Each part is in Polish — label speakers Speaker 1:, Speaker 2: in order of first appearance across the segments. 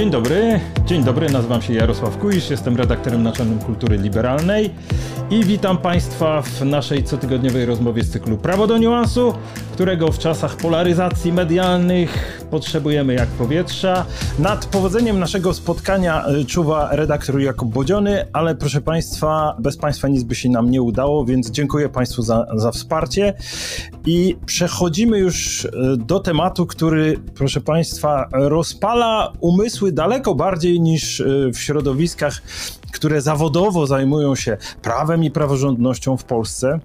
Speaker 1: Dzień dobry, dzień dobry, nazywam się Jarosław Kuisz, jestem redaktorem naczelnym Kultury Liberalnej i witam Państwa w naszej cotygodniowej rozmowie z cyklu Prawo do Niuansu, którego w czasach polaryzacji medialnych potrzebujemy jak powietrza. Nad powodzeniem naszego spotkania y, czuwa redaktor Jakub Bodziony, ale proszę Państwa, bez Państwa nic by się nam nie udało, więc dziękuję Państwu za, za wsparcie i przechodzimy już y, do tematu, który, proszę Państwa, rozpala umysły daleko bardziej niż y, w środowiskach, które zawodowo zajmują się prawem i praworządnością w Polsce.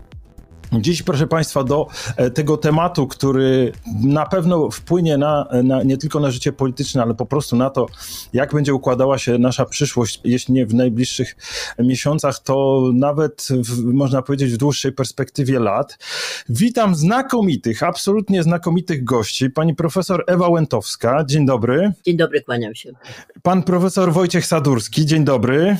Speaker 1: Dziś, proszę Państwa, do e, tego tematu, który na pewno wpłynie na, na, nie tylko na życie polityczne, ale po prostu na to, jak będzie układała się nasza przyszłość, jeśli nie w najbliższych miesiącach, to nawet w, można powiedzieć w dłuższej perspektywie lat. Witam znakomitych, absolutnie znakomitych gości. Pani profesor Ewa Łętowska, dzień dobry.
Speaker 2: Dzień dobry, kłaniam się.
Speaker 1: Pan profesor Wojciech Sadurski, dzień dobry.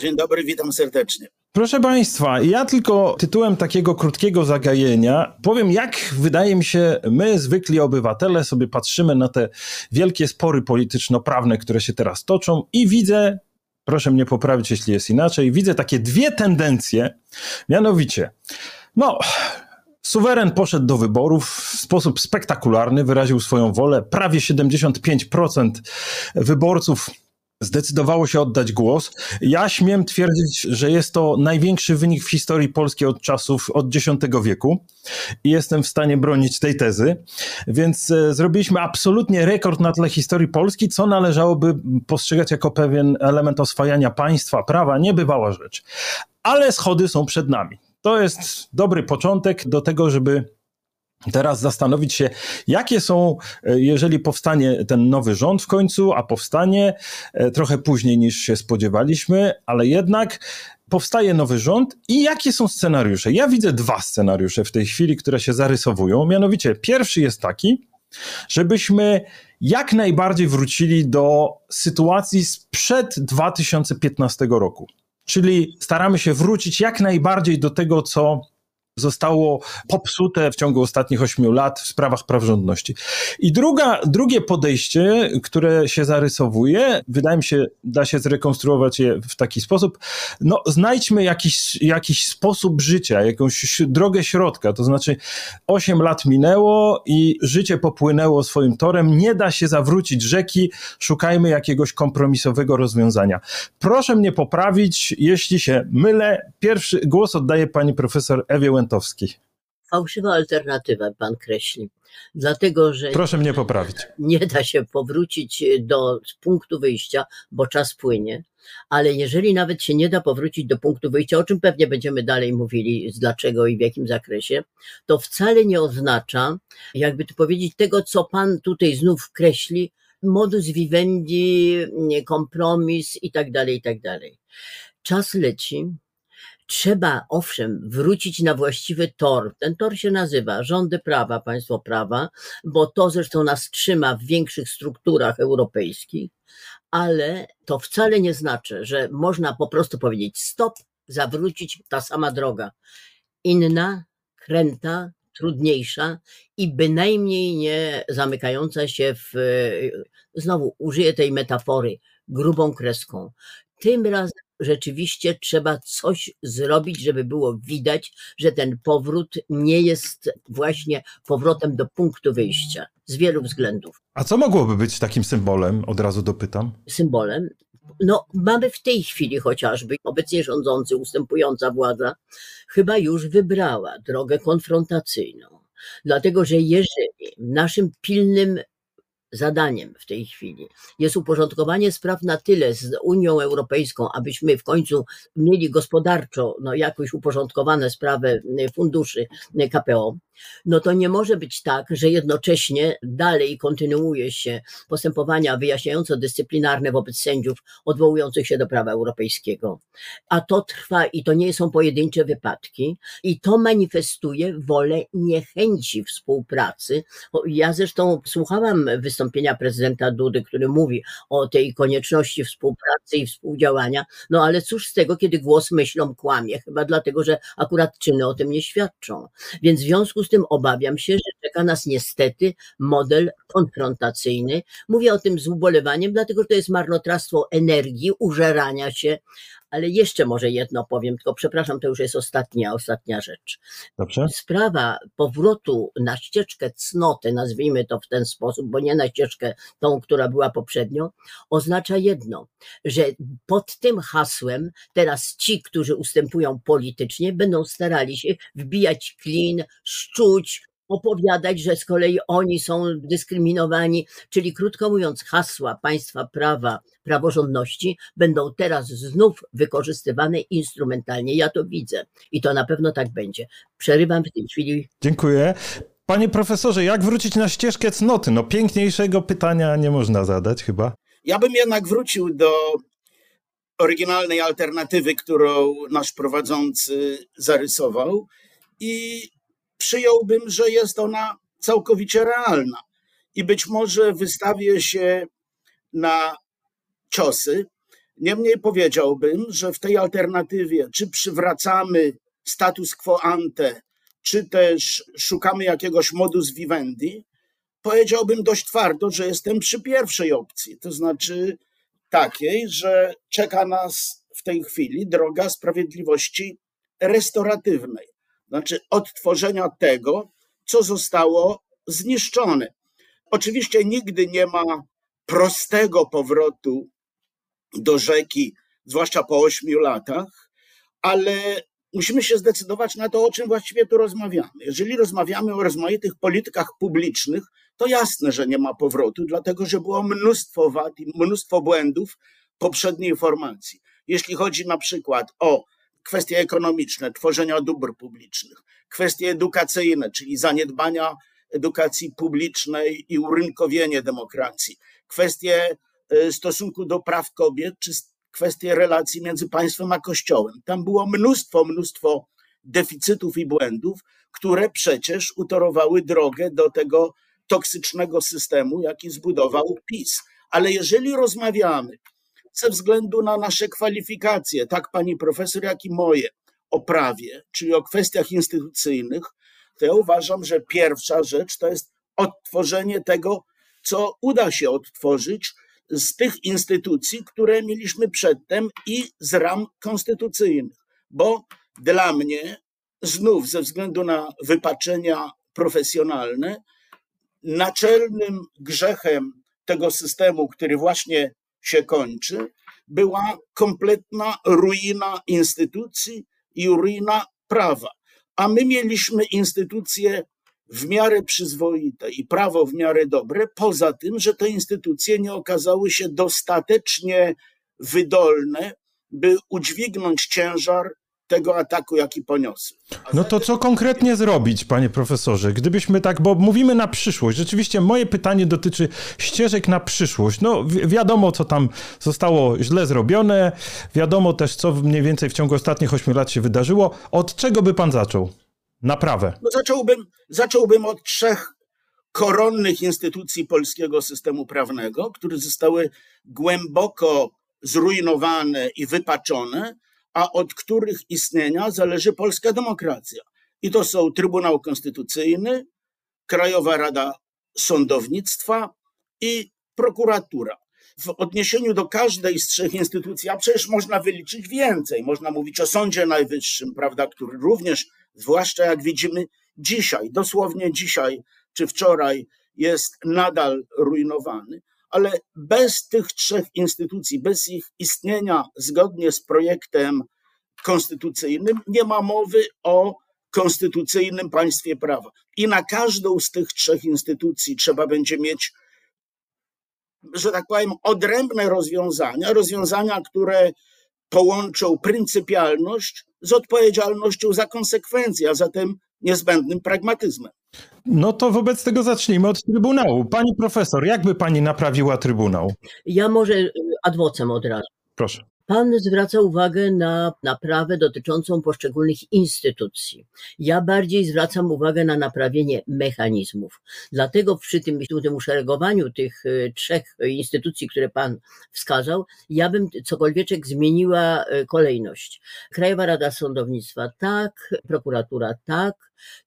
Speaker 3: Dzień dobry, witam serdecznie.
Speaker 1: Proszę Państwa, ja tylko tytułem takiego krótkiego zagajenia powiem, jak wydaje mi się, my, zwykli obywatele, sobie patrzymy na te wielkie spory polityczno-prawne, które się teraz toczą i widzę, proszę mnie poprawić, jeśli jest inaczej, widzę takie dwie tendencje, mianowicie, no, Suweren poszedł do wyborów w sposób spektakularny, wyraził swoją wolę. Prawie 75% wyborców zdecydowało się oddać głos. Ja śmiem twierdzić, że jest to największy wynik w historii Polski od czasów, od X wieku i jestem w stanie bronić tej tezy. Więc e, zrobiliśmy absolutnie rekord na tle historii Polski, co należałoby postrzegać jako pewien element oswajania państwa, prawa, niebywała rzecz. Ale schody są przed nami. To jest dobry początek do tego, żeby teraz zastanowić się, jakie są, e, jeżeli powstanie ten nowy rząd w końcu, a powstanie e, trochę później niż się spodziewaliśmy, ale jednak powstaje nowy rząd i jakie są scenariusze? Ja widzę dwa scenariusze w tej chwili, które się zarysowują. Mianowicie, pierwszy jest taki, żebyśmy jak najbardziej wrócili do sytuacji sprzed 2015 roku. Czyli staramy się wrócić jak najbardziej do tego, co zostało popsute w ciągu ostatnich ośmiu lat w sprawach praworządności. I druga, drugie podejście, które się zarysowuje, wydaje mi się, da się zrekonstruować je w taki sposób, no znajdźmy jakiś, jakiś sposób życia, jakąś drogę środka, to znaczy osiem lat minęło i życie popłynęło swoim torem, nie da się zawrócić rzeki, szukajmy jakiegoś kompromisowego rozwiązania. Proszę mnie poprawić, jeśli się mylę. Pierwszy głos oddaje pani profesor Ewie
Speaker 2: Fałszywa alternatywa pan kreśli. Dlatego, że.
Speaker 1: Proszę mnie poprawić.
Speaker 2: Nie da się powrócić do punktu wyjścia, bo czas płynie. Ale jeżeli nawet się nie da powrócić do punktu wyjścia, o czym pewnie będziemy dalej mówili, z dlaczego i w jakim zakresie, to wcale nie oznacza, jakby tu powiedzieć, tego, co pan tutaj znów kreśli, modus vivendi, kompromis i tak dalej, i tak dalej. Czas leci, Trzeba, owszem, wrócić na właściwy tor. Ten tor się nazywa rządy prawa, państwo prawa, bo to zresztą nas trzyma w większych strukturach europejskich, ale to wcale nie znaczy, że można po prostu powiedzieć stop, zawrócić ta sama droga. Inna, kręta, trudniejsza i bynajmniej nie zamykająca się w, znowu użyję tej metafory, grubą kreską. Tym razem rzeczywiście trzeba coś zrobić, żeby było widać, że ten powrót nie jest właśnie powrotem do punktu wyjścia z wielu względów.
Speaker 1: A co mogłoby być takim symbolem? Od razu dopytam.
Speaker 2: Symbolem? No, mamy w tej chwili chociażby obecnie rządzący, ustępująca władza, chyba już wybrała drogę konfrontacyjną. Dlatego, że jeżeli naszym pilnym zadaniem w tej chwili. Jest uporządkowanie spraw na tyle z Unią Europejską, abyśmy w końcu mieli gospodarczo no, jakoś uporządkowane sprawy funduszy KPO, no to nie może być tak, że jednocześnie dalej kontynuuje się postępowania wyjaśniająco-dyscyplinarne wobec sędziów odwołujących się do prawa europejskiego. A to trwa i to nie są pojedyncze wypadki i to manifestuje wolę niechęci współpracy. Ja zresztą słuchałam wystąpienia prezydenta Dudy, który mówi o tej konieczności współpracy i współdziałania, no ale cóż z tego, kiedy głos myślą kłamie, chyba dlatego, że akurat czyny o tym nie świadczą. Więc w związku z tym obawiam się, że czeka nas niestety model konfrontacyjny. Mówię o tym z ubolewaniem, dlatego że to jest marnotrawstwo energii, użerania się, ale jeszcze może jedno powiem, tylko przepraszam, to już jest ostatnia, ostatnia rzecz.
Speaker 1: Dobrze.
Speaker 2: Sprawa powrotu na ścieżkę cnoty, nazwijmy to w ten sposób, bo nie na ścieżkę tą, która była poprzednio, oznacza jedno, że pod tym hasłem teraz ci, którzy ustępują politycznie, będą starali się wbijać klin, szczuć, opowiadać, że z kolei oni są dyskryminowani, czyli krótko mówiąc, hasła państwa prawa, praworządności będą teraz znów wykorzystywane instrumentalnie. Ja to widzę i to na pewno tak będzie. Przerywam w tej chwili.
Speaker 1: Dziękuję. Panie profesorze, jak wrócić na ścieżkę cnoty? No piękniejszego pytania nie można zadać chyba.
Speaker 3: Ja bym jednak wrócił do oryginalnej alternatywy, którą nasz prowadzący zarysował i przyjąłbym, że jest ona całkowicie realna. I być może wystawię się na ciosy. Niemniej powiedziałbym, że w tej alternatywie, czy przywracamy status quo ante, czy też szukamy jakiegoś modus vivendi, powiedziałbym dość twardo, że jestem przy pierwszej opcji, to znaczy takiej, że czeka nas w tej chwili droga sprawiedliwości restauratywnej znaczy odtworzenia tego, co zostało zniszczone. Oczywiście nigdy nie ma prostego powrotu do rzeki, zwłaszcza po ośmiu latach, ale musimy się zdecydować na to, o czym właściwie tu rozmawiamy. Jeżeli rozmawiamy o rozmaitych politykach publicznych, to jasne, że nie ma powrotu, dlatego że było mnóstwo wad i mnóstwo błędów poprzedniej formacji. Jeśli chodzi na przykład o kwestie ekonomiczne, tworzenia dóbr publicznych, kwestie edukacyjne, czyli zaniedbania edukacji publicznej i urynkowienie demokracji, kwestie e, stosunku do praw kobiet, czy kwestie relacji między państwem a kościołem. Tam było mnóstwo, mnóstwo deficytów i błędów, które przecież utorowały drogę do tego toksycznego systemu, jaki zbudował PiS. Ale jeżeli rozmawiamy ze względu na nasze kwalifikacje, tak pani profesor, jak i moje, o prawie, czyli o kwestiach instytucyjnych, to ja uważam, że pierwsza rzecz to jest odtworzenie tego, co uda się odtworzyć z tych instytucji, które mieliśmy przedtem i z ram konstytucyjnych. Bo dla mnie, znów ze względu na wypaczenia profesjonalne, naczelnym grzechem tego systemu, który właśnie się kończy, była kompletna ruina instytucji i ruina prawa. A my mieliśmy instytucje w miarę przyzwoite i prawo w miarę dobre, poza tym, że te instytucje nie okazały się dostatecznie wydolne, by udźwignąć ciężar tego ataku, jaki poniosły.
Speaker 1: No to co konkretnie zrobić, panie profesorze? Gdybyśmy tak, bo mówimy na przyszłość. Rzeczywiście moje pytanie dotyczy ścieżek na przyszłość. No wi wiadomo, co tam zostało źle zrobione, wiadomo też, co mniej więcej w ciągu ostatnich ośmiu lat się wydarzyło. Od czego by pan zaczął? Naprawę.
Speaker 3: No zacząłbym, zacząłbym od trzech koronnych instytucji polskiego systemu prawnego, które zostały głęboko zrujnowane i wypaczone, a od których istnienia zależy polska demokracja. I to są Trybunał Konstytucyjny, Krajowa Rada Sądownictwa i prokuratura. W odniesieniu do każdej z trzech instytucji, a przecież można wyliczyć więcej, można mówić o Sądzie Najwyższym, prawda, który również, zwłaszcza jak widzimy dzisiaj, dosłownie dzisiaj czy wczoraj, jest nadal rujnowany ale bez tych trzech instytucji, bez ich istnienia zgodnie z projektem konstytucyjnym, nie ma mowy o konstytucyjnym państwie prawa. I na każdą z tych trzech instytucji trzeba będzie mieć, że tak powiem, odrębne rozwiązania, rozwiązania, które połączą pryncypialność z odpowiedzialnością za konsekwencje, a zatem niezbędnym pragmatyzmem.
Speaker 1: No to wobec tego zacznijmy od Trybunału. Pani profesor, jak by pani naprawiła Trybunał?
Speaker 2: Ja może adwocem od razu.
Speaker 1: Proszę.
Speaker 2: Pan zwraca uwagę na naprawę dotyczącą poszczególnych instytucji. Ja bardziej zwracam uwagę na naprawienie mechanizmów. Dlatego przy tym, tym uszeregowaniu tych y, trzech instytucji, które Pan wskazał, ja bym cokolwiek zmieniła y, kolejność. Krajowa Rada Sądownictwa tak, prokuratura tak,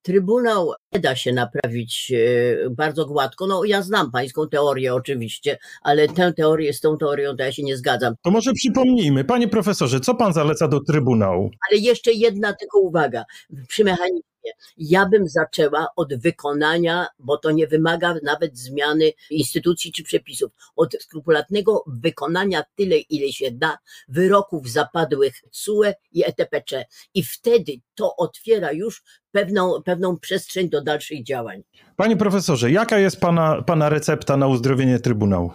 Speaker 2: Trybunał nie da się naprawić e, bardzo gładko. No, ja znam pańską teorię oczywiście, ale tę teorię z tą teorią to ja się nie zgadzam.
Speaker 1: To może przypomnijmy, panie profesorze, co pan zaleca do Trybunału?
Speaker 2: Ale jeszcze jedna tylko uwaga. Przy mechanizmie ja bym zaczęła od wykonania, bo to nie wymaga nawet zmiany instytucji czy przepisów, od skrupulatnego wykonania tyle, ile się da wyroków zapadłych CUE i ETPC. I wtedy to otwiera już pewną, pewną przestrzeń do dalszych działań.
Speaker 1: Panie profesorze, jaka jest pana, pana recepta na uzdrowienie Trybunału?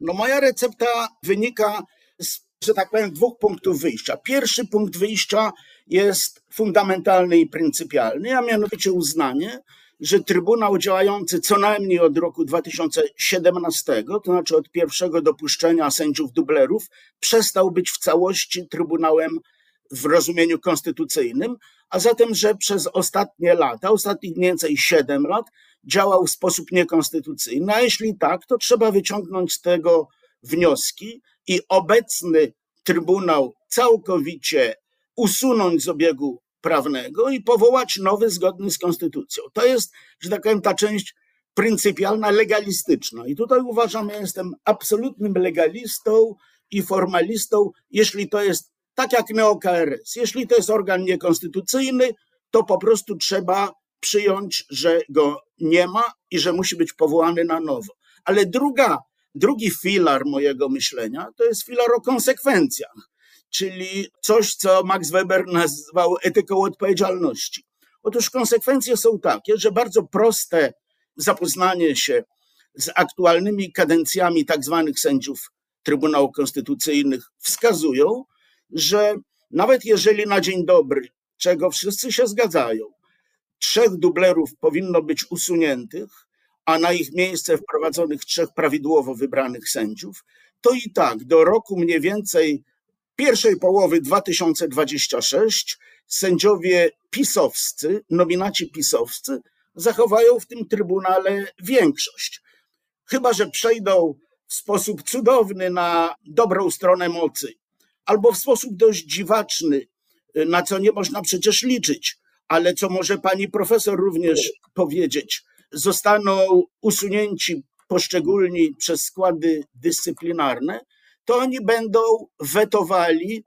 Speaker 3: No moja recepta wynika z, że tak powiem, dwóch punktów wyjścia. Pierwszy punkt wyjścia jest fundamentalny i pryncypialny, a mianowicie uznanie, że Trybunał działający co najmniej od roku 2017, to znaczy od pierwszego dopuszczenia sędziów dublerów, przestał być w całości Trybunałem w rozumieniu konstytucyjnym, a zatem, że przez ostatnie lata, ostatnich mniej więcej 7 lat, działał w sposób niekonstytucyjny. A jeśli tak, to trzeba wyciągnąć z tego wnioski i obecny Trybunał całkowicie usunąć z obiegu prawnego i powołać nowy zgodny z konstytucją. To jest, że tak powiem, ta część pryncypialna, legalistyczna. I tutaj uważam, ja jestem absolutnym legalistą i formalistą, jeśli to jest tak jak NeoKRS, jeśli to jest organ niekonstytucyjny, to po prostu trzeba przyjąć, że go nie ma i że musi być powołany na nowo. Ale druga, drugi filar mojego myślenia to jest filar o konsekwencjach czyli coś, co Max Weber nazwał etyką odpowiedzialności. Otóż konsekwencje są takie, że bardzo proste zapoznanie się z aktualnymi kadencjami tak zwanych sędziów Trybunału Konstytucyjnych wskazują, że nawet jeżeli na dzień dobry, czego wszyscy się zgadzają, trzech dublerów powinno być usuniętych, a na ich miejsce wprowadzonych trzech prawidłowo wybranych sędziów, to i tak do roku mniej więcej pierwszej połowy 2026 sędziowie pisowscy, nominaci pisowscy, zachowają w tym trybunale większość. Chyba, że przejdą w sposób cudowny na dobrą stronę mocy, albo w sposób dość dziwaczny, na co nie można przecież liczyć, ale co może pani profesor również powiedzieć, zostaną usunięci poszczególni przez składy dyscyplinarne, to oni będą wetowali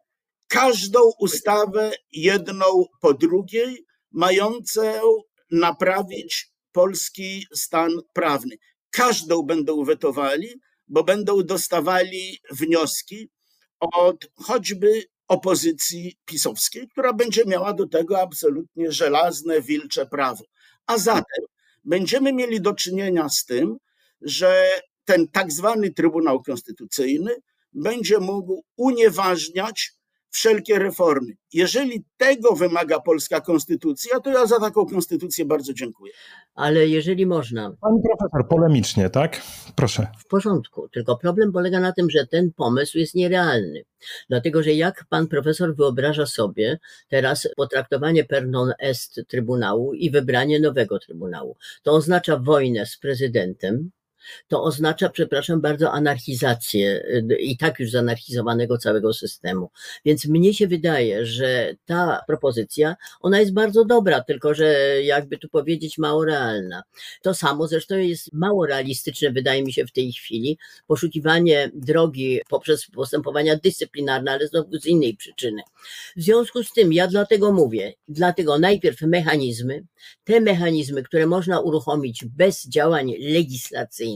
Speaker 3: każdą ustawę jedną po drugiej, mającą naprawić polski stan prawny. Każdą będą wetowali, bo będą dostawali wnioski od choćby opozycji pisowskiej, która będzie miała do tego absolutnie żelazne, wilcze prawo. A zatem będziemy mieli do czynienia z tym, że ten tak zwany Trybunał Konstytucyjny będzie mógł unieważniać wszelkie reformy. Jeżeli tego wymaga polska konstytucja, to ja za taką konstytucję bardzo dziękuję.
Speaker 2: Ale jeżeli można.
Speaker 1: Pan profesor, polemicznie, tak? Proszę.
Speaker 2: W porządku, tylko problem polega na tym, że ten pomysł jest nierealny. Dlatego, że jak pan profesor wyobraża sobie teraz potraktowanie per non est Trybunału i wybranie nowego Trybunału, to oznacza wojnę z prezydentem, to oznacza, przepraszam bardzo, anarchizację y, i tak już zanarchizowanego całego systemu. Więc mnie się wydaje, że ta propozycja, ona jest bardzo dobra, tylko że jakby tu powiedzieć mało realna. To samo zresztą jest mało realistyczne, wydaje mi się w tej chwili, poszukiwanie drogi poprzez postępowania dyscyplinarne, ale znowu z innej przyczyny. W związku z tym ja dlatego mówię, dlatego najpierw mechanizmy, te mechanizmy, które można uruchomić bez działań legislacyjnych,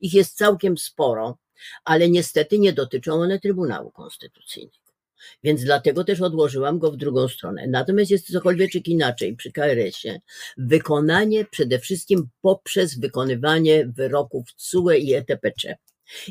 Speaker 2: ich jest całkiem sporo, ale niestety nie dotyczą one Trybunału Konstytucyjnego. Więc dlatego też odłożyłam go w drugą stronę. Natomiast jest cokolwiek inaczej przy KRS-ie. Wykonanie przede wszystkim poprzez wykonywanie wyroków CUE i ETPC.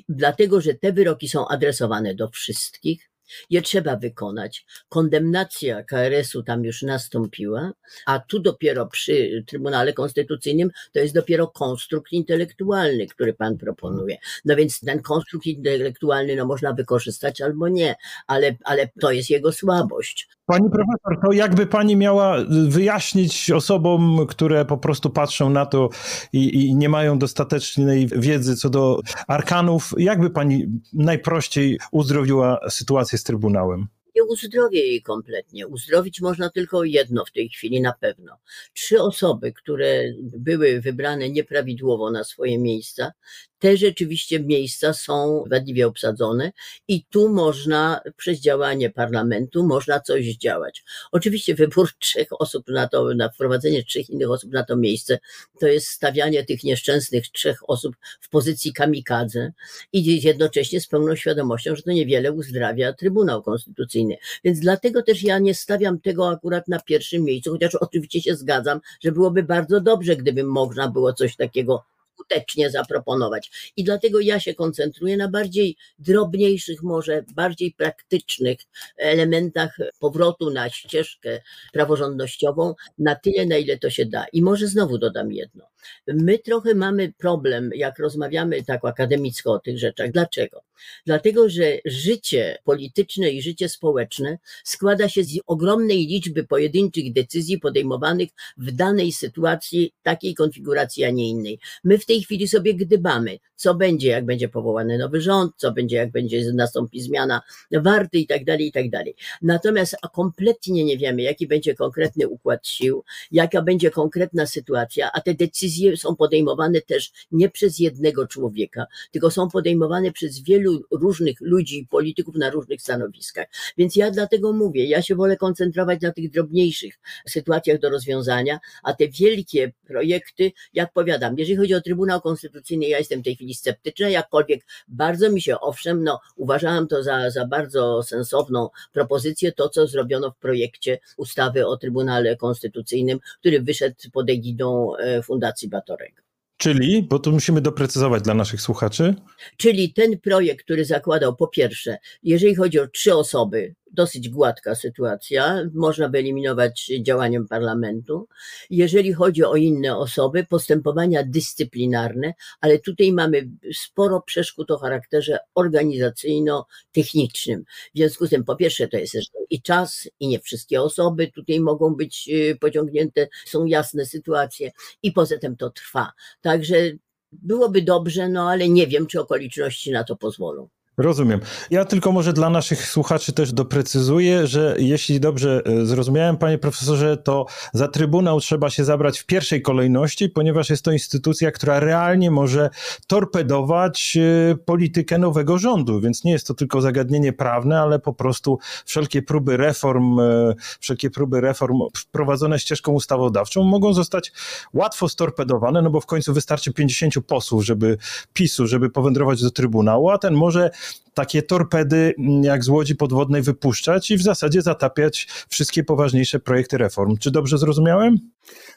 Speaker 2: Dlatego, że te wyroki są adresowane do wszystkich, je trzeba wykonać. Kondemnacja KRS-u tam już nastąpiła, a tu dopiero przy Trybunale Konstytucyjnym to jest dopiero konstrukt intelektualny, który pan proponuje. No więc ten konstrukt intelektualny no można wykorzystać albo nie, ale, ale to jest jego słabość.
Speaker 1: Pani profesor, to jakby pani miała wyjaśnić osobom, które po prostu patrzą na to i, i, nie mają dostatecznej wiedzy co do arkanów, jakby pani najprościej uzdrowiła sytuację z Trybunałem?
Speaker 2: nie uzdrowię jej kompletnie. Uzdrowić można tylko jedno w tej chwili na pewno. Trzy osoby, które były wybrane nieprawidłowo na swoje miejsca, te rzeczywiście miejsca są wadliwie obsadzone i tu można przez działanie parlamentu można coś działać. Oczywiście wybór trzech osób na to, na wprowadzenie trzech innych osób na to miejsce, to jest stawianie tych nieszczęsnych trzech osób w pozycji kamikadze i jednocześnie z pełną świadomością, że to niewiele uzdrawia Trybunał Konstytucyjny. Więc dlatego też ja nie stawiam tego akurat na pierwszym miejscu, chociaż oczywiście się zgadzam, że byłoby bardzo dobrze, gdyby można było coś takiego skutecznie zaproponować. I dlatego ja się koncentruję na bardziej drobniejszych, może bardziej praktycznych elementach powrotu na ścieżkę praworządnościową, na tyle, na ile to się da. I może znowu dodam jedno. My trochę mamy problem, jak rozmawiamy tak akademicko o tych rzeczach. Dlaczego? Dlatego, że życie polityczne i życie społeczne składa się z ogromnej liczby pojedynczych decyzji podejmowanych w danej sytuacji, takiej konfiguracji, a nie innej. My w tej chwili sobie gdybamy, co będzie, jak będzie powołany nowy rząd, co będzie, jak będzie nastąpi zmiana warty i tak dalej, i tak dalej. Natomiast kompletnie nie wiemy, jaki będzie konkretny układ sił, jaka będzie konkretna sytuacja, a te decyzje są podejmowane też nie przez jednego człowieka, tylko są podejmowane przez wielu różnych ludzi i polityków na różnych stanowiskach. Więc ja dlatego mówię, ja się wolę koncentrować na tych drobniejszych sytuacjach do rozwiązania, a te wielkie projekty, jak powiadam, jeżeli chodzi o Trybunał Konstytucyjny, ja jestem w tej chwili sceptyczna, jakkolwiek bardzo mi się, owszem, no uważałam to za, za bardzo sensowną propozycję, to co zrobiono w projekcie ustawy o Trybunale Konstytucyjnym, który wyszedł pod egidą e, Fundacji Batorego.
Speaker 1: Czyli, bo tu musimy doprecyzować dla naszych słuchaczy.
Speaker 2: Czyli ten projekt, który zakładał po pierwsze, jeżeli chodzi o trzy osoby, dosyć gładka sytuacja, można wyeliminować działaniem parlamentu. Jeżeli chodzi o inne osoby, postępowania dyscyplinarne, ale tutaj mamy sporo przeszkód o charakterze organizacyjno-technicznym. W związku z tym, po pierwsze, to jest i czas, i nie wszystkie osoby tutaj mogą być y, pociągnięte, są jasne sytuacje, i poza tym to trwa. Także byłoby dobrze, no ale nie wiem, czy okoliczności na to pozwolą.
Speaker 1: Rozumiem. Ja tylko może dla naszych słuchaczy też doprecyzuję, że jeśli dobrze e, zrozumiałem, panie profesorze, to za Trybunał trzeba się zabrać w pierwszej kolejności, ponieważ jest to instytucja, która realnie może torpedować e, politykę nowego rządu, więc nie jest to tylko zagadnienie prawne, ale po prostu wszelkie próby reform, e, wszelkie próby reform wprowadzone ścieżką ustawodawczą mogą zostać łatwo storpedowane, no bo w końcu wystarczy 50 posłów, żeby PiSu, żeby powędrować do Trybunału, a ten może takie torpedy mm, jak z łodzi podwodnej wypuszczać i w zasadzie zatapiać wszystkie poważniejsze projekty reform. Czy dobrze zrozumiałem?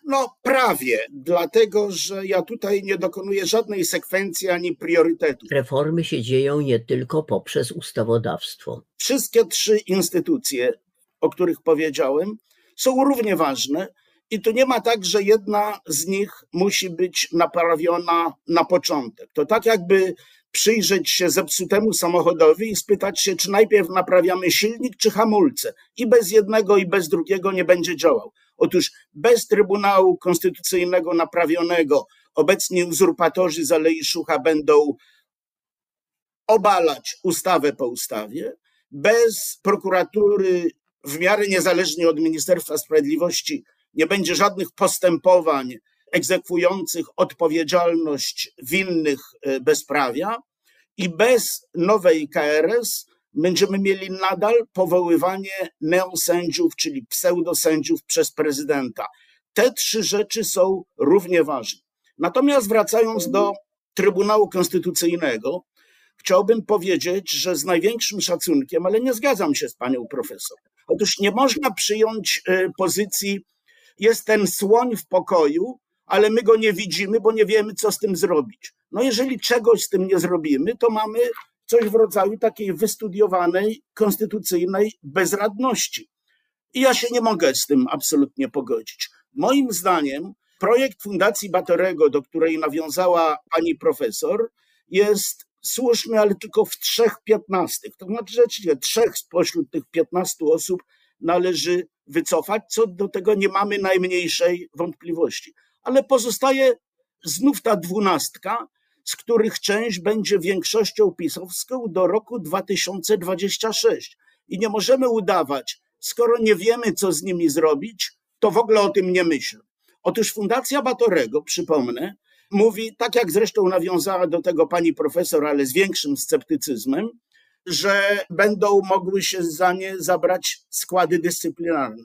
Speaker 3: No, prawie, dlatego że ja tutaj nie dokonuję żadnej sekwencji ani priorytetu.
Speaker 2: Reformy się dzieją nie tylko poprzez ustawodawstwo.
Speaker 3: Wszystkie trzy instytucje, o których powiedziałem, są równie ważne. I tu nie ma tak, że jedna z nich musi być naprawiona na początek. To tak jakby przyjrzeć się zepsutemu samochodowi i spytać się, czy najpierw naprawiamy silnik, czy hamulce. I bez jednego, i bez drugiego nie będzie działał. Otóż bez Trybunału Konstytucyjnego naprawionego obecni uzurpatorzy z Alei Szucha będą obalać ustawę po ustawie. Bez prokuratury w miarę niezależnie od Ministerstwa Sprawiedliwości nie będzie żadnych postępowań egzekwujących odpowiedzialność winnych e, bezprawia i bez nowej KRS będziemy mieli nadal powoływanie neosędziów, czyli pseudosędziów przez prezydenta. Te trzy rzeczy są równie ważne. Natomiast wracając do Trybunału Konstytucyjnego, chciałbym powiedzieć, że z największym szacunkiem, ale nie zgadzam się z panią profesor. Otóż nie można przyjąć e, pozycji, jest ten słoń w pokoju, ale my go nie widzimy, bo nie wiemy, co z tym zrobić. No jeżeli czegoś z tym nie zrobimy, to mamy coś w rodzaju takiej wystudiowanej, konstytucyjnej bezradności. I ja się nie mogę z tym absolutnie pogodzić. Moim zdaniem projekt Fundacji Batorego, do której nawiązała pani profesor, jest słuszny, ale tylko w trzech piętnastych. To znaczy rzeczywiście trzech spośród tych piętnastu osób należy wycofać, co do tego nie mamy najmniejszej wątpliwości ale pozostaje znów ta dwunastka, z których część będzie większością pisowską do roku 2026. i nie możemy udawać, skoro nie wiemy, co z nimi zrobić, to w ogóle o tym nie myślę. Otóż Fundacja Batorego, przypomnę, mówi, tak jak zresztą nawiązała do tego pani profesor, ale z większym sceptycyzmem, że będą mogły się za nie zabrać składy dyscyplinarne.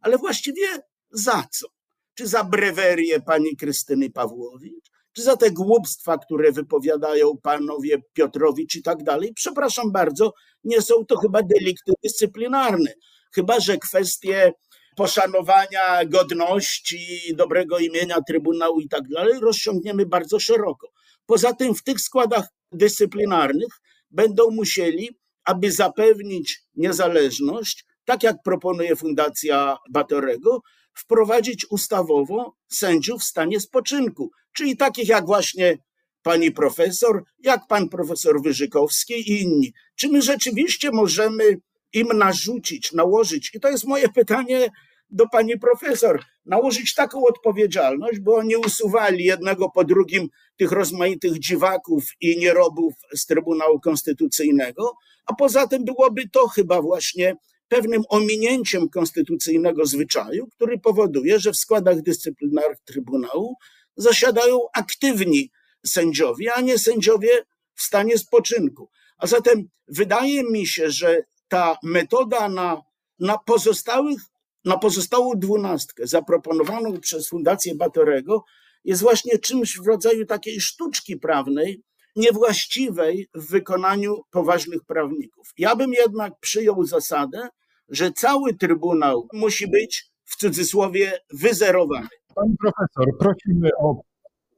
Speaker 3: Ale właściwie za co? Czy za brewerię pani Krystyny Pawłowicz? Czy za te głupstwa, które wypowiadają panowie Piotrowicz i tak dalej? Przepraszam bardzo, nie są to chyba delikty dyscyplinarne. Chyba, że kwestie poszanowania godności, dobrego imienia Trybunału i tak dalej rozciągniemy bardzo szeroko. Poza tym w tych składach dyscyplinarnych będą musieli, aby zapewnić niezależność, tak jak proponuje Fundacja Batorego, wprowadzić ustawowo sędziów w stanie spoczynku, czyli takich jak właśnie pani profesor, jak pan profesor Wyżykowski i inni. Czy my rzeczywiście możemy im narzucić, nałożyć, i to jest moje pytanie do pani profesor, nałożyć taką odpowiedzialność, bo oni usuwali jednego po drugim tych rozmaitych dziwaków i nierobów z Trybunału Konstytucyjnego, a poza tym byłoby to chyba właśnie pewnym ominięciem konstytucyjnego zwyczaju, który powoduje, że w składach dyscyplinarnych Trybunału zasiadają aktywni sędziowie, a nie sędziowie w stanie spoczynku. A zatem wydaje mi się, że ta metoda na, na pozostałych, na pozostałą dwunastkę zaproponowaną przez Fundację Batorego jest właśnie czymś w rodzaju takiej sztuczki prawnej, niewłaściwej w wykonaniu poważnych prawników. Ja bym jednak przyjął zasadę, że cały Trybunał musi być w cudzysłowie wyzerowany.
Speaker 1: Pani profesor, prosimy o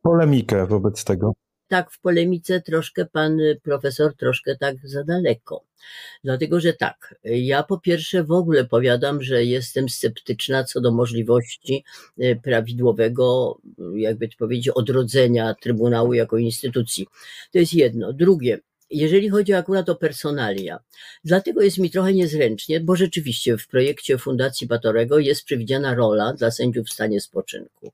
Speaker 1: polemikę wobec tego
Speaker 2: tak w polemice troszkę pan profesor troszkę tak za daleko. Dlatego, że tak, ja po pierwsze w ogóle powiadam, że jestem sceptyczna co do możliwości e, prawidłowego, jakby to powiedzieć, odrodzenia Trybunału jako instytucji. To jest jedno. Drugie, jeżeli chodzi akurat o personalia. Dlatego jest mi trochę niezręcznie, bo rzeczywiście w projekcie Fundacji Batorego jest przewidziana rola dla sędziów w stanie spoczynku.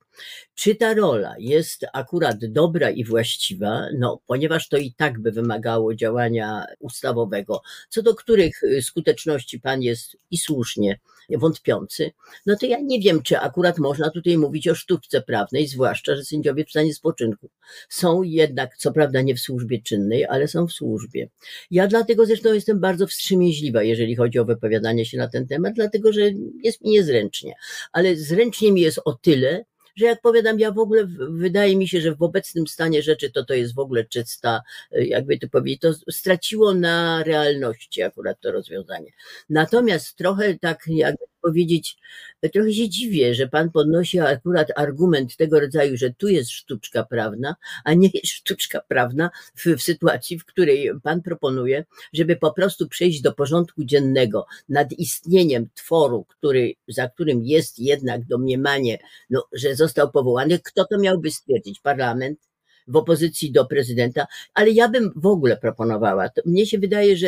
Speaker 2: Czy ta rola jest akurat dobra i właściwa? No, ponieważ to i tak by wymagało działania ustawowego, co do których y, skuteczności pan jest i słusznie wątpiący, no to ja nie wiem, czy akurat można tutaj mówić o sztuczce prawnej, zwłaszcza, że sędziowie w stanie spoczynku są jednak, co prawda nie w służbie czynnej, ale są w służbie. Ja dlatego zresztą jestem bardzo wstrzemięźliwa, jeżeli chodzi o wypowiadanie się na ten temat, dlatego że jest mi niezręcznie. Ale zręcznie mi jest o tyle, że jak powiadam, ja w ogóle wydaje mi się, że w obecnym stanie rzeczy to to jest w ogóle czysta, jakby to powiedzieć, to straciło na realności akurat to rozwiązanie. Natomiast trochę tak jakby powiedzieć, trochę się dziwię, że pan podnosi akurat argument tego rodzaju, że tu jest sztuczka prawna, a nie jest sztuczka prawna w, w sytuacji, w której pan proponuje, żeby po prostu przejść do porządku dziennego nad istnieniem tworu, który, za którym jest jednak domniemanie, no, że został powołany. Kto to miałby stwierdzić? Parlament? W opozycji do prezydenta, ale ja bym w ogóle proponowała. Mnie się wydaje, że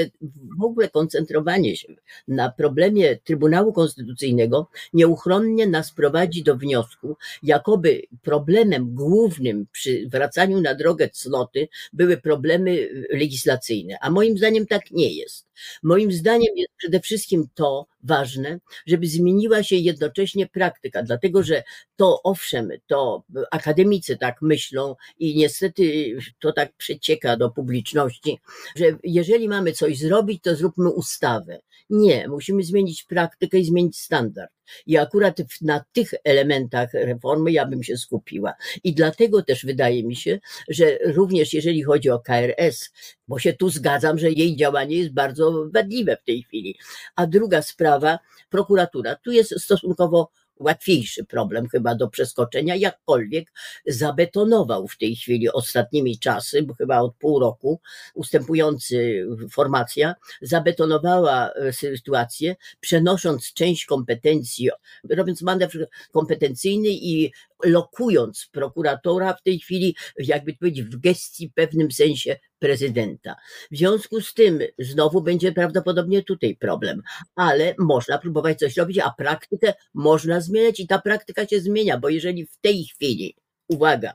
Speaker 2: w ogóle koncentrowanie się na problemie Trybunału Konstytucyjnego nieuchronnie nas prowadzi do wniosku, jakoby problemem głównym przy wracaniu na drogę cnoty były problemy legislacyjne, a moim zdaniem tak nie jest. Moim zdaniem jest przede wszystkim to ważne, żeby zmieniła się jednocześnie praktyka, dlatego że to owszem, to akademicy tak myślą i niestety to tak przecieka do publiczności, że jeżeli mamy coś zrobić, to zróbmy ustawę. Nie, musimy zmienić praktykę i zmienić standard. I akurat na tych elementach reformy ja bym się skupiła. I dlatego też wydaje mi się, że również jeżeli chodzi o KRS, bo się tu zgadzam, że jej działanie jest bardzo wadliwe w tej chwili. A druga sprawa, prokuratura. Tu jest stosunkowo łatwiejszy problem chyba do przeskoczenia, jakkolwiek zabetonował w tej chwili ostatnimi czasy, bo chyba od pół roku ustępujący formacja zabetonowała e, sytuację, przenosząc część kompetencji, robiąc manewr kompetencyjny i lokując prokuratora w tej chwili, jakby powiedzieć, w gestii w pewnym sensie prezydenta. W związku z tym znowu będzie prawdopodobnie tutaj problem, ale można próbować coś robić, a praktykę można zmieniać i ta praktyka się zmienia, bo jeżeli w tej chwili uwaga,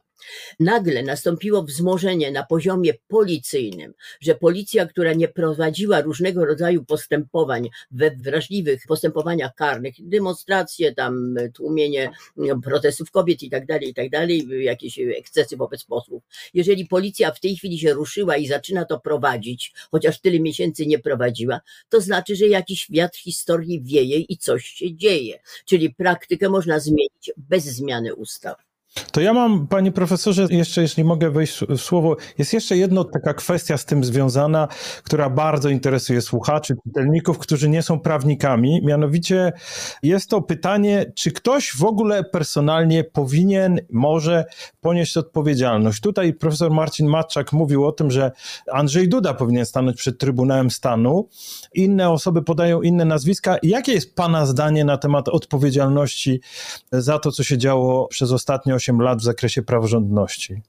Speaker 2: Nagle nastąpiło wzmożenie na poziomie policyjnym, że policja, która nie prowadziła różnego rodzaju postępowań we wrażliwych postępowaniach karnych, demonstracje, tam tłumienie no, protestów kobiet i tak dalej, i tak dalej, jakieś ekscesy wobec posłów. Jeżeli policja w tej chwili się ruszyła i zaczyna to prowadzić, chociaż tyle miesięcy nie prowadziła, to znaczy, że jakiś wiatr historii wieje i coś się dzieje. Czyli praktykę można zmienić bez zmiany ustaw.
Speaker 1: To ja mam, panie profesorze, jeszcze jeśli mogę wejść w słowo, jest jeszcze jedna taka kwestia z tym związana, która bardzo interesuje słuchaczy, czytelników, którzy nie są prawnikami. Mianowicie jest to pytanie, czy ktoś w ogóle personalnie powinien, może ponieść odpowiedzialność. Tutaj profesor Marcin Matczak mówił o tym, że Andrzej Duda powinien stanąć przed Trybunałem Stanu. Inne osoby podają inne nazwiska. Jakie jest pana zdanie na temat odpowiedzialności za to, co się działo przez ostatnie 8 lat w zakresie praworządności.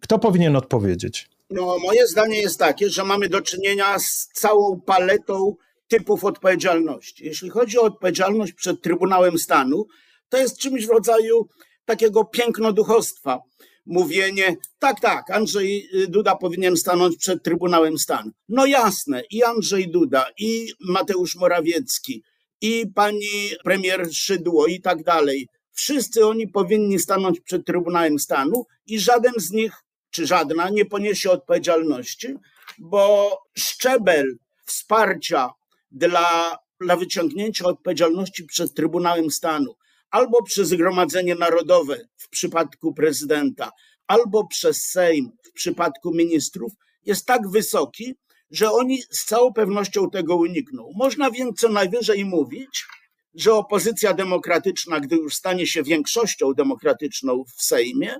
Speaker 1: Kto powinien odpowiedzieć?
Speaker 3: No, moje zdanie jest takie, że mamy do czynienia z całą paletą typów odpowiedzialności. Jeśli chodzi o odpowiedzialność przed Trybunałem Stanu, to jest czymś w rodzaju takiego pięknoduchostwa. Mówienie, tak, tak, Andrzej Duda powinien stanąć przed Trybunałem Stanu. No jasne, i Andrzej Duda, i Mateusz Morawiecki, i pani premier Szydło, i tak dalej Wszyscy oni powinni stanąć przed Trybunałem Stanu i żaden z nich, czy żadna, nie poniesie odpowiedzialności, bo szczebel wsparcia dla, dla wyciągnięcia odpowiedzialności przed Trybunałem Stanu albo przez Zgromadzenie Narodowe w przypadku prezydenta, albo przez Sejm w przypadku ministrów jest tak wysoki, że oni z całą pewnością tego unikną. Można więc co najwyżej mówić, że opozycja demokratyczna, gdy już stanie się większością demokratyczną w Sejmie,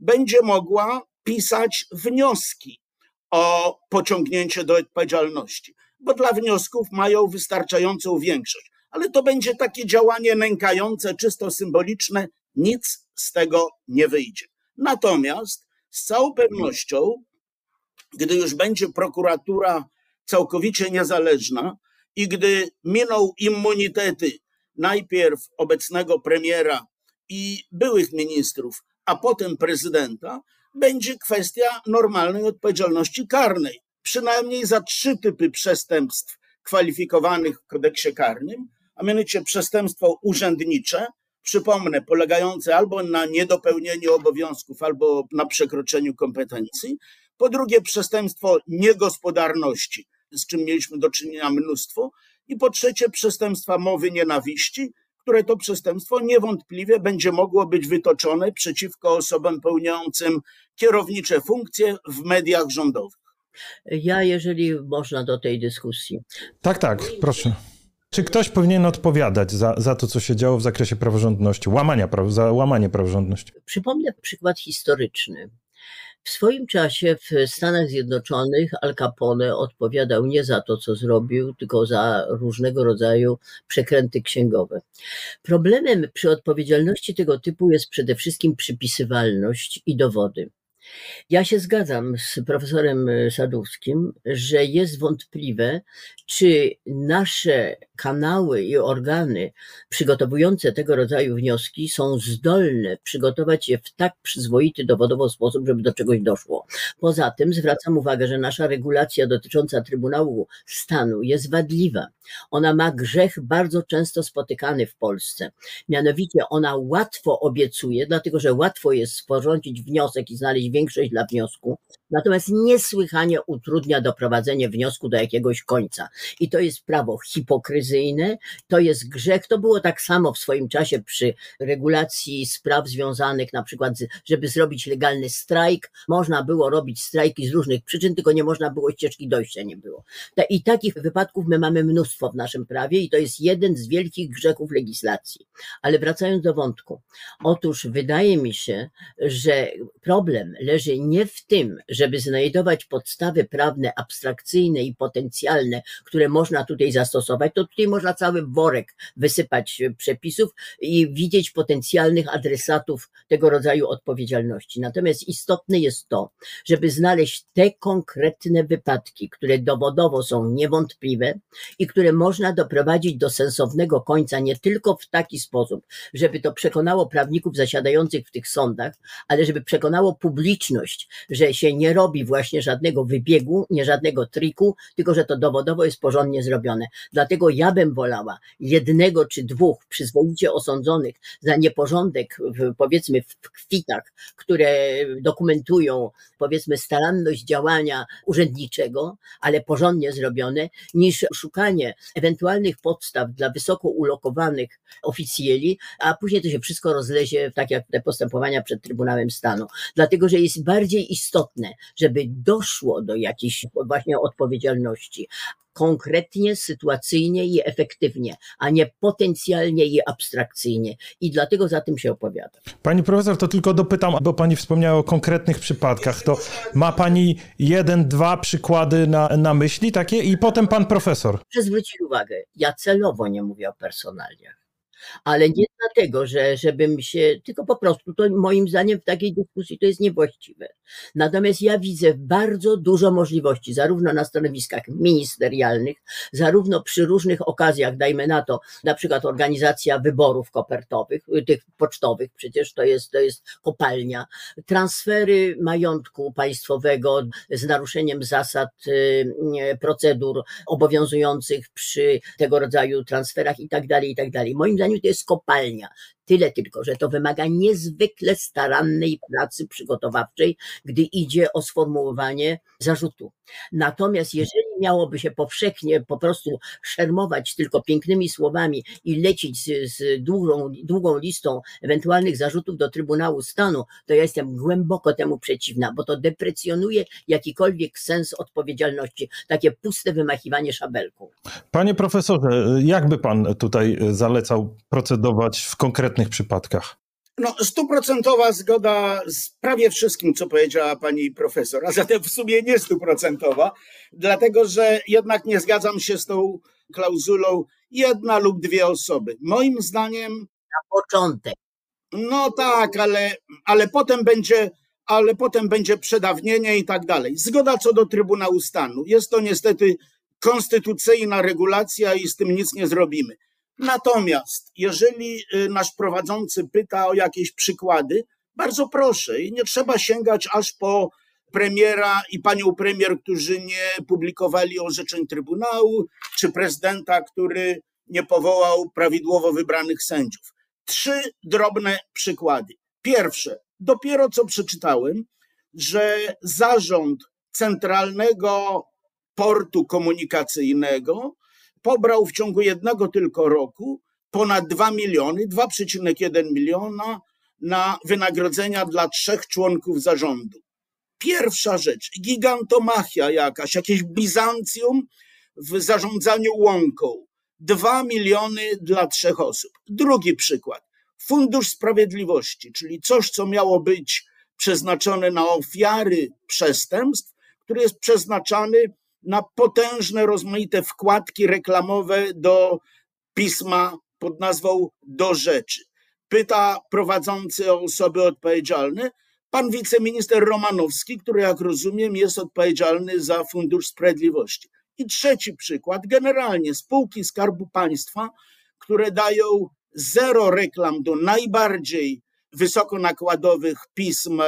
Speaker 3: będzie mogła pisać wnioski o pociągnięcie do odpowiedzialności, bo dla wniosków mają wystarczającą większość. Ale to będzie takie działanie nękające, czysto symboliczne, nic z tego nie wyjdzie. Natomiast z całą pewnością, gdy już będzie prokuratura całkowicie niezależna i gdy miną immunitety najpierw obecnego premiera i byłych ministrów, a potem prezydenta, będzie kwestia normalnej odpowiedzialności karnej. Przynajmniej za trzy typy przestępstw kwalifikowanych w kodeksie karnym, a mianowicie przestępstwo urzędnicze, przypomnę, polegające albo na niedopełnieniu obowiązków, albo na przekroczeniu kompetencji. Po drugie, przestępstwo niegospodarności, z czym mieliśmy do czynienia mnóstwo. I po trzecie, przestępstwa mowy nienawiści, które to przestępstwo niewątpliwie będzie mogło być wytoczone przeciwko osobom pełniącym kierownicze funkcje w mediach rządowych.
Speaker 2: Ja, jeżeli można do tej dyskusji.
Speaker 1: Tak, tak, proszę. Czy ktoś powinien odpowiadać za, za to, co się działo w zakresie praworządności, łamania praw, za łamanie praworządności?
Speaker 2: Przypomnę przykład historyczny. W swoim czasie w Stanach Zjednoczonych Al Capone odpowiadał nie za to, co zrobił, tylko za różnego rodzaju przekręty księgowe. Problemem przy odpowiedzialności tego typu jest przede wszystkim przypisywalność i dowody. Ja się zgadzam z profesorem Sadowskim, że jest wątpliwe, czy nasze kanały i organy przygotowujące tego rodzaju wnioski są zdolne przygotować je w tak przyzwoity dowodowo sposób, żeby do czegoś doszło. Poza tym zwracam uwagę, że nasza regulacja dotycząca Trybunału Stanu jest wadliwa. Ona ma grzech bardzo często spotykany w Polsce. Mianowicie ona łatwo obiecuje, dlatego że łatwo jest sporządzić wniosek i znaleźć większość dla wniosku, natomiast niesłychanie utrudnia doprowadzenie wniosku do jakiegoś końca. I to jest prawo hipokryzyjne, to jest grzech. To było tak samo w swoim czasie przy regulacji spraw związanych na przykład, żeby zrobić legalny strajk. Można było robić strajki z różnych przyczyn, tylko nie można było ścieżki dojścia, nie było. I takich wypadków my mamy mnóstwo w naszym prawie i to jest jeden z wielkich grzechów legislacji. Ale wracając do wątku. Otóż wydaje mi się, że problem leży nie w tym, że żeby znajdować podstawy prawne, abstrakcyjne i potencjalne, które można tutaj zastosować, to tutaj można cały worek wysypać przepisów i widzieć potencjalnych adresatów tego rodzaju odpowiedzialności. Natomiast istotne jest to, żeby znaleźć te konkretne wypadki, które dowodowo są niewątpliwe i które można doprowadzić do sensownego końca nie tylko w taki sposób, żeby to przekonało prawników zasiadających w tych sądach, ale żeby przekonało publiczność, że się nie robi właśnie żadnego wybiegu, nie żadnego triku, tylko że to dowodowo jest porządnie zrobione. Dlatego ja bym wolała jednego czy dwóch przyzwoicie osądzonych za nieporządek, w, powiedzmy w kwitach, które dokumentują, powiedzmy, staranność działania urzędniczego, ale porządnie zrobione, niż szukanie ewentualnych podstaw dla wysoko ulokowanych oficjeli, a później to się wszystko rozlezie, tak jak te postępowania przed Trybunałem Stanu. Dlatego, że jest bardziej istotne, żeby doszło do jakiejś właśnie odpowiedzialności, konkretnie, sytuacyjnie i efektywnie, a nie potencjalnie i abstrakcyjnie. I dlatego za tym się opowiadam.
Speaker 1: Pani profesor, to tylko dopytam, bo pani wspomniała o konkretnych przypadkach. To ma pani jeden, dwa przykłady na, na myśli takie i potem pan profesor.
Speaker 2: Proszę zwrócić uwagę, ja celowo nie mówię o personaliach ale nie dlatego, że żebym się, tylko po prostu to moim zdaniem w takiej dyskusji to jest niewłaściwe. Natomiast ja widzę bardzo dużo możliwości, zarówno na stanowiskach ministerialnych, zarówno przy różnych okazjach, dajmy na to, na przykład organizacja wyborów kopertowych, tych pocztowych, przecież to jest, to jest kopalnia, transfery majątku państwowego z naruszeniem zasad y, procedur obowiązujących przy tego rodzaju transferach i tak dalej, i tak dalej. Moim zdaniem to jest kopalnia. Tyle tylko, że to wymaga niezwykle starannej pracy przygotowawczej, gdy idzie o sformułowanie zarzutu. Natomiast jeżeli miałoby się powszechnie po prostu szermować tylko pięknymi słowami i lecieć z, z długą, długą listą ewentualnych zarzutów do Trybunału Stanu, to ja jestem głęboko temu przeciwna, bo to deprecjonuje jakikolwiek sens odpowiedzialności, takie puste wymachiwanie szabelką.
Speaker 1: Panie profesorze, jakby pan tutaj zalecał procedować w konkretnych przypadkach?
Speaker 3: No, stuprocentowa zgoda z prawie wszystkim, co powiedziała pani profesor, a zatem w sumie nie stuprocentowa, dlatego że jednak nie zgadzam się z tą klauzulą jedna lub dwie osoby. Moim zdaniem.
Speaker 2: Na początek.
Speaker 3: No tak, ale, ale potem będzie. Ale potem będzie przedawnienie i tak dalej. Zgoda co do Trybunału Stanu. Jest to niestety konstytucyjna regulacja i z tym nic nie zrobimy. Natomiast jeżeli y, nasz prowadzący pyta o jakieś przykłady, bardzo proszę i nie trzeba sięgać aż po premiera i panią premier, którzy nie publikowali orzeczeń Trybunału, czy prezydenta, który nie powołał prawidłowo wybranych sędziów. Trzy drobne przykłady. Pierwsze, dopiero co przeczytałem, że zarząd Centralnego Portu Komunikacyjnego pobrał w ciągu jednego tylko roku ponad 2 miliony, 2,1 miliona na wynagrodzenia dla trzech członków zarządu. Pierwsza rzecz, gigantomachia jakaś, jakieś Bizancjum w zarządzaniu łąką. 2 miliony dla trzech osób. Drugi przykład, Fundusz Sprawiedliwości, czyli coś, co miało być przeznaczone na ofiary przestępstw, który jest przeznaczany na potężne, rozmaite wkładki reklamowe do pisma pod nazwą Do Rzeczy. Pyta prowadzący o osoby odpowiedzialne. Pan wiceminister Romanowski, który jak rozumiem jest odpowiedzialny za Fundusz Sprawiedliwości. I trzeci przykład, generalnie spółki Skarbu Państwa, które dają zero reklam do najbardziej wysokonakładowych pism e,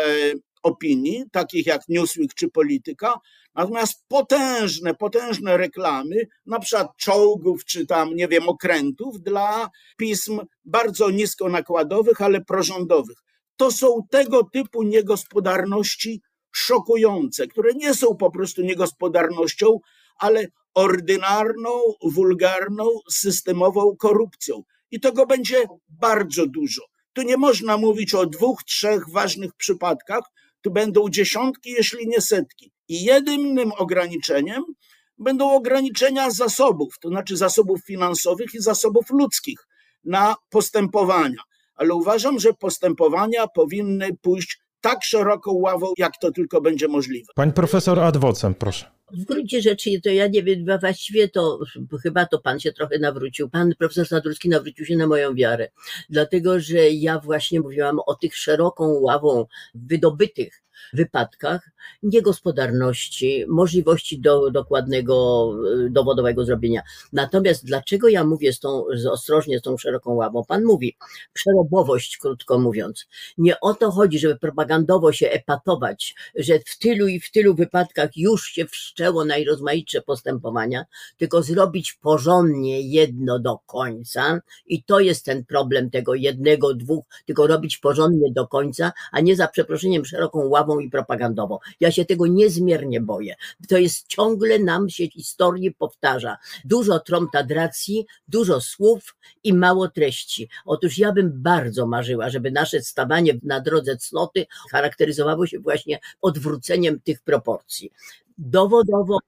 Speaker 3: opinii, takich jak Newsweek czy Polityka, natomiast potężne, potężne reklamy, na przykład czołgów czy tam, nie wiem, okrętów dla pism bardzo nisko nakładowych, ale prorządowych. To są tego typu niegospodarności szokujące, które nie są po prostu niegospodarnością, ale ordynarną, wulgarną, systemową korupcją. I tego będzie bardzo dużo. Tu nie można mówić o dwóch, trzech ważnych przypadkach, tu będą dziesiątki, jeśli nie setki. I jedynym ograniczeniem będą ograniczenia zasobów, to znaczy zasobów finansowych i zasobów ludzkich na postępowania. Ale uważam, że postępowania powinny pójść tak szeroką ławą, jak to tylko będzie możliwe.
Speaker 1: Pani profesor Adwocem, proszę.
Speaker 2: W gruncie rzeczy to ja nie wiem, właściwie to chyba to pan się trochę nawrócił. Pan profesor Sadurski nawrócił się na moją wiarę, dlatego że ja właśnie mówiłam o tych szeroką ławą wydobytych wypadkach, niegospodarności, możliwości do, dokładnego, y, dowodowego zrobienia. Natomiast dlaczego ja mówię z tą, z ostrożnie z tą szeroką ławą? Pan mówi, przerobowość, krótko mówiąc. Nie o to chodzi, żeby propagandowo się epatować, że w tylu i w tylu wypadkach już się wszczęło najrozmaitsze postępowania, tylko zrobić porządnie jedno do końca i to jest ten problem tego jednego, dwóch, tylko robić porządnie do końca, a nie za przeproszeniem szeroką ławą i propagandowo. Ja się tego niezmiernie boję. To jest ciągle nam się historii powtarza. Dużo tromtadracji, dużo słów i mało treści. Otóż ja bym bardzo marzyła, żeby nasze stawanie na drodze cnoty charakteryzowało się właśnie odwróceniem tych proporcji. Dowodowo,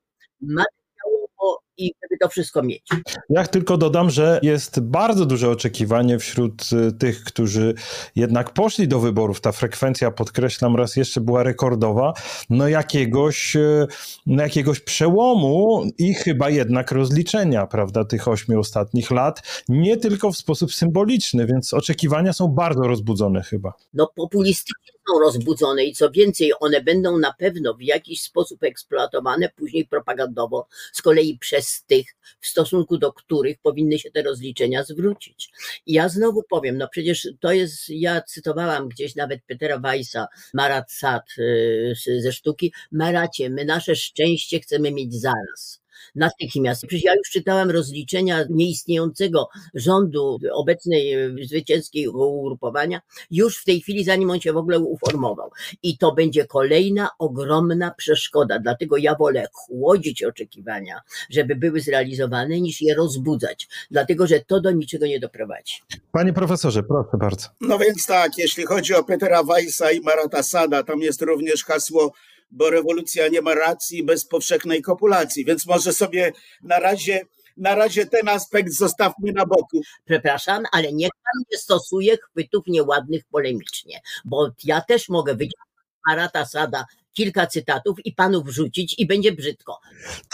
Speaker 2: i żeby to wszystko mieć.
Speaker 1: Ja tylko dodam, że jest bardzo duże oczekiwanie wśród y, tych, którzy jednak poszli do wyborów. Ta frekwencja, podkreślam raz jeszcze, była rekordowa. No jakiegoś, y, no jakiegoś przełomu i chyba jednak rozliczenia, prawda, tych ośmiu ostatnich lat. Nie tylko w sposób symboliczny, więc oczekiwania są bardzo rozbudzone chyba.
Speaker 2: No populistycznie rozbudzone i co więcej, one będą na pewno w jakiś sposób eksploatowane później propagandowo, z kolei przez tych, w stosunku do których powinny się te rozliczenia zwrócić. I ja znowu powiem, no przecież to jest, ja cytowałam gdzieś nawet Petera Weissa, Marat Sad y, ze sztuki, Maracie, my nasze szczęście chcemy mieć zaraz natychmiast. Przecież ja już czytałem rozliczenia nieistniejącego rządu obecnej e, zwycięskiej ugrupowania już w tej chwili, zanim on się w ogóle uformował. I to będzie kolejna ogromna przeszkoda. Dlatego ja wolę chłodzić oczekiwania, żeby były zrealizowane, niż je rozbudzać. Dlatego, że to do niczego nie doprowadzi.
Speaker 1: Panie profesorze, proszę bardzo.
Speaker 3: No więc tak, jeśli chodzi o Petera Weissa i Marata Sada, tam jest również hasło bo rewolucja nie ma racji bez powszechnej kopulacji, więc może sobie na razie na razie ten aspekt zostawmy na boku.
Speaker 2: Przepraszam, ale niech pan nie stosuje chwytów nieładnych polemicznie, bo ja też mogę wyciągnąć Marata Sada kilka cytatów i panu wrzucić i będzie brzydko.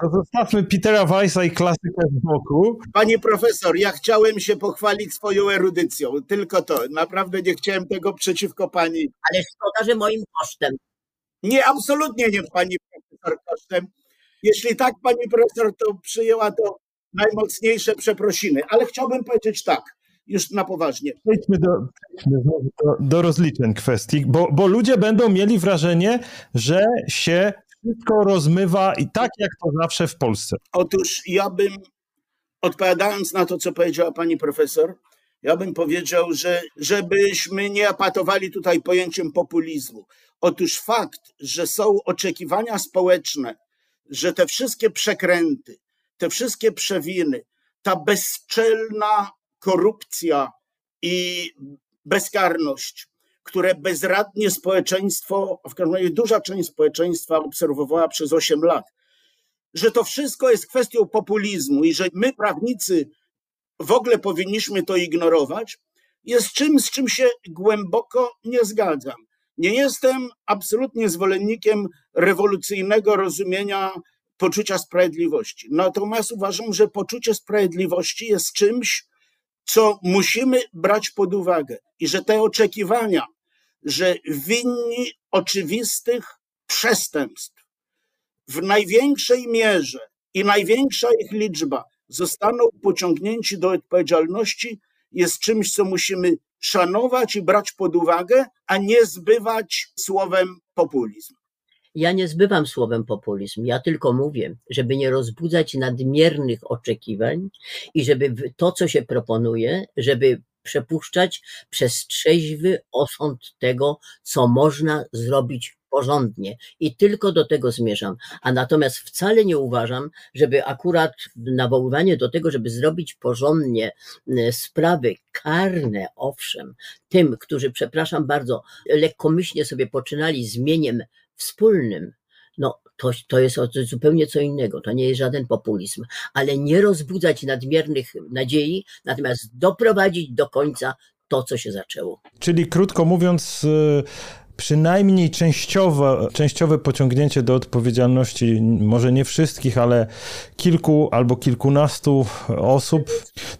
Speaker 1: To zostawmy Petera Weissa i klasykę z boku.
Speaker 3: Pani profesor, ja chciałem się pochwalić swoją erudycją, tylko to. Naprawdę nie chciałem tego przeciwko pani.
Speaker 2: Ale szkoda, że moim kosztem.
Speaker 3: Nie, absolutnie nie pani profesor kosztem. Jeśli tak pani profesor to przyjęła, to najmocniejsze przeprosiny. Ale chciałbym powiedzieć tak, już na poważnie.
Speaker 1: Przejdźmy do, do, do rozliczeń kwestii, bo, bo ludzie będą mieli wrażenie, że się wszystko rozmywa i tak jak to zawsze w Polsce.
Speaker 3: Otóż ja bym, odpowiadając na to, co powiedziała pani profesor, ja bym powiedział, że żebyśmy nie apatowali tutaj pojęciem populizmu. Otóż fakt, że są oczekiwania społeczne, że te wszystkie przekręty, te wszystkie przewiny, ta bezczelna korupcja i bezkarność, które bezradnie społeczeństwo, a w każdym razie duża część społeczeństwa obserwowała przez 8 lat, że to wszystko jest kwestią populizmu i że my, prawnicy, w ogóle powinniśmy to ignorować, jest czymś, z czym się głęboko nie zgadzam. Nie jestem absolutnie zwolennikiem rewolucyjnego rozumienia poczucia sprawiedliwości. Natomiast uważam, że poczucie sprawiedliwości jest czymś, co musimy brać pod uwagę i że te oczekiwania, że winni oczywistych przestępstw w największej mierze i największa ich liczba zostaną pociągnięci do odpowiedzialności, jest czymś, co musimy szanować i brać pod uwagę, a nie zbywać słowem populizm.
Speaker 2: Ja nie zbywam słowem populizm, ja tylko mówię, żeby nie rozbudzać nadmiernych oczekiwań i żeby to, co się proponuje, żeby przepuszczać przez trzeźwy osąd tego, co można zrobić porządnie i tylko do tego zmierzam. A natomiast wcale nie uważam, żeby akurat nawoływanie do tego, żeby zrobić porządnie sprawy karne, owszem, tym, którzy, przepraszam bardzo, lekkomyślnie sobie poczynali zmieniem wspólnym, no to, to jest zupełnie co innego, to nie jest żaden populizm, ale nie rozbudzać nadmiernych nadziei, natomiast doprowadzić do końca to, co się zaczęło.
Speaker 1: Czyli krótko mówiąc, przynajmniej częściowe, częściowe pociągnięcie do odpowiedzialności, może nie wszystkich, ale kilku albo kilkunastu osób.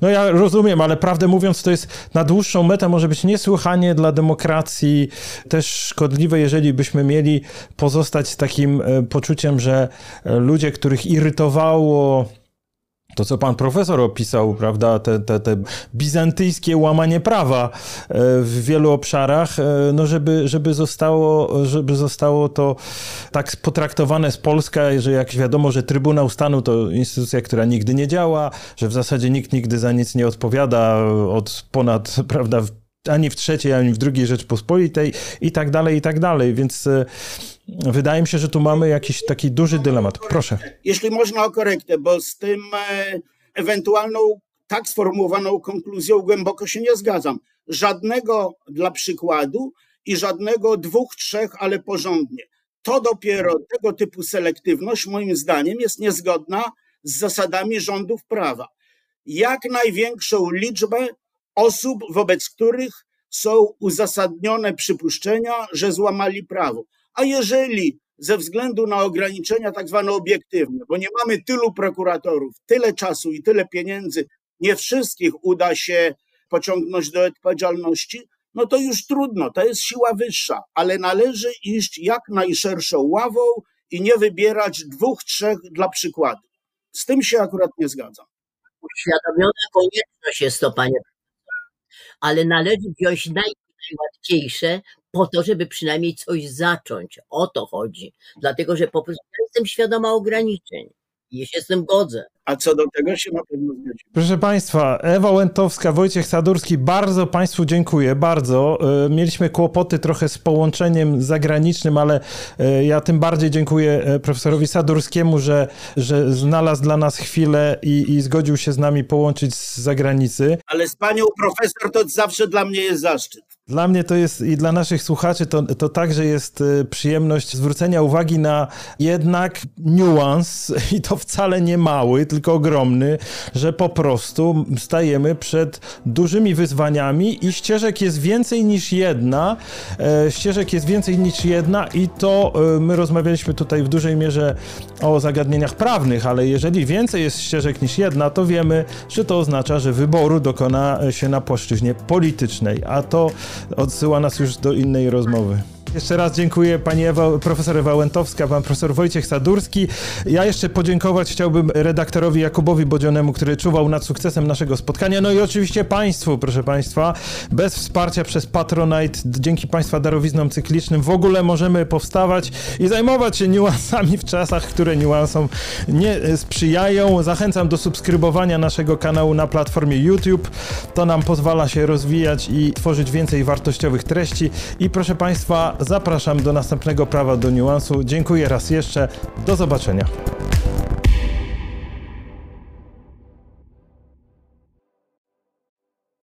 Speaker 1: No ja rozumiem, ale prawdę mówiąc, to jest na dłuższą metę może być niesłychanie dla demokracji też szkodliwe, jeżeli byśmy mieli pozostać z takim e, poczuciem, że e, ludzie, których irytowało to, co pan profesor opisał, prawda, te, te, te bizantyjskie łamanie prawa e, w wielu obszarach, e, no żeby, żeby, zostało, żeby zostało to tak potraktowane z Polska, że jak wiadomo, że Trybunał Stanu to instytucja, która nigdy nie działa, że w zasadzie nikt nigdy za nic nie odpowiada od ponad, prawda, ani w trzeciej, ani w drugiej Rzeczpospolitej i tak dalej, i tak dalej, więc e, Wydaje mi się, że tu mamy jakiś taki duży dylemat. Proszę.
Speaker 3: Jeśli można o korektę, bo z tym e, ewentualną tak sformułowaną konkluzją głęboko się nie zgadzam. Żadnego dla przykładu i żadnego dwóch, trzech, ale porządnie. To dopiero tego typu selektywność, moim zdaniem, jest niezgodna z zasadami rządów prawa. Jak największą liczbę osób, wobec których są uzasadnione przypuszczenia, że złamali prawo. A jeżeli ze względu na ograniczenia tak zwane obiektywne, bo nie mamy tylu prokuratorów, tyle czasu i tyle pieniędzy, nie wszystkich uda się pociągnąć do odpowiedzialności, no to już trudno, to jest siła wyższa, ale należy iść jak najszerszą ławą i nie wybierać dwóch, trzech dla przykładu. Z tym się akurat nie zgadzam.
Speaker 2: Uświadomiona konieczność jest to, panie ale należy wziąć naj, najłatwiejsze po to, żeby przynajmniej coś zacząć. O to chodzi. Dlatego, że po prostu jestem świadoma ograniczeń. I się z tym godzę.
Speaker 3: A co do tego się na pewno zgodzimy.
Speaker 1: Proszę Państwa, Ewa Łętowska, Wojciech Sadurski, bardzo Państwu dziękuję, bardzo. E, mieliśmy kłopoty trochę z połączeniem zagranicznym, ale e, ja tym bardziej dziękuję e, profesorowi Sadurskiemu, że, że znalazł dla nas chwilę i, i zgodził się z nami połączyć z zagranicy.
Speaker 3: Ale z panią profesor to zawsze dla mnie jest zaszczyt.
Speaker 1: Dla mnie to jest i dla naszych słuchaczy to, to także jest przyjemność zwrócenia uwagi na jednak niuans i to wcale nie mały, tylko ogromny, że po prostu stajemy przed dużymi wyzwaniami i ścieżek jest więcej niż jedna. E, ścieżek jest więcej niż jedna i to e, my rozmawialiśmy tutaj w dużej mierze o zagadnieniach prawnych, ale jeżeli więcej jest ścieżek niż jedna, to wiemy, że to oznacza, że wyboru dokona się na płaszczyźnie politycznej, a to odsyła nas już do innej rozmowy. Jeszcze raz dziękuję pani Ewa, profesor Ewa Łętowska, pan profesor Wojciech Sadurski. Ja jeszcze podziękować chciałbym redaktorowi Jakubowi Bodzionemu, który czuwał nad sukcesem naszego spotkania. No i oczywiście państwu, proszę państwa. Bez wsparcia przez Patronite, dzięki państwa darowiznom cyklicznym w ogóle możemy powstawać i zajmować się niuansami w czasach, które niuansom nie sprzyjają. Zachęcam do subskrybowania naszego kanału na platformie YouTube. To nam pozwala się rozwijać i tworzyć więcej wartościowych treści. I proszę państwa, Zapraszam do następnego prawa do niuansu. Dziękuję raz jeszcze. Do zobaczenia.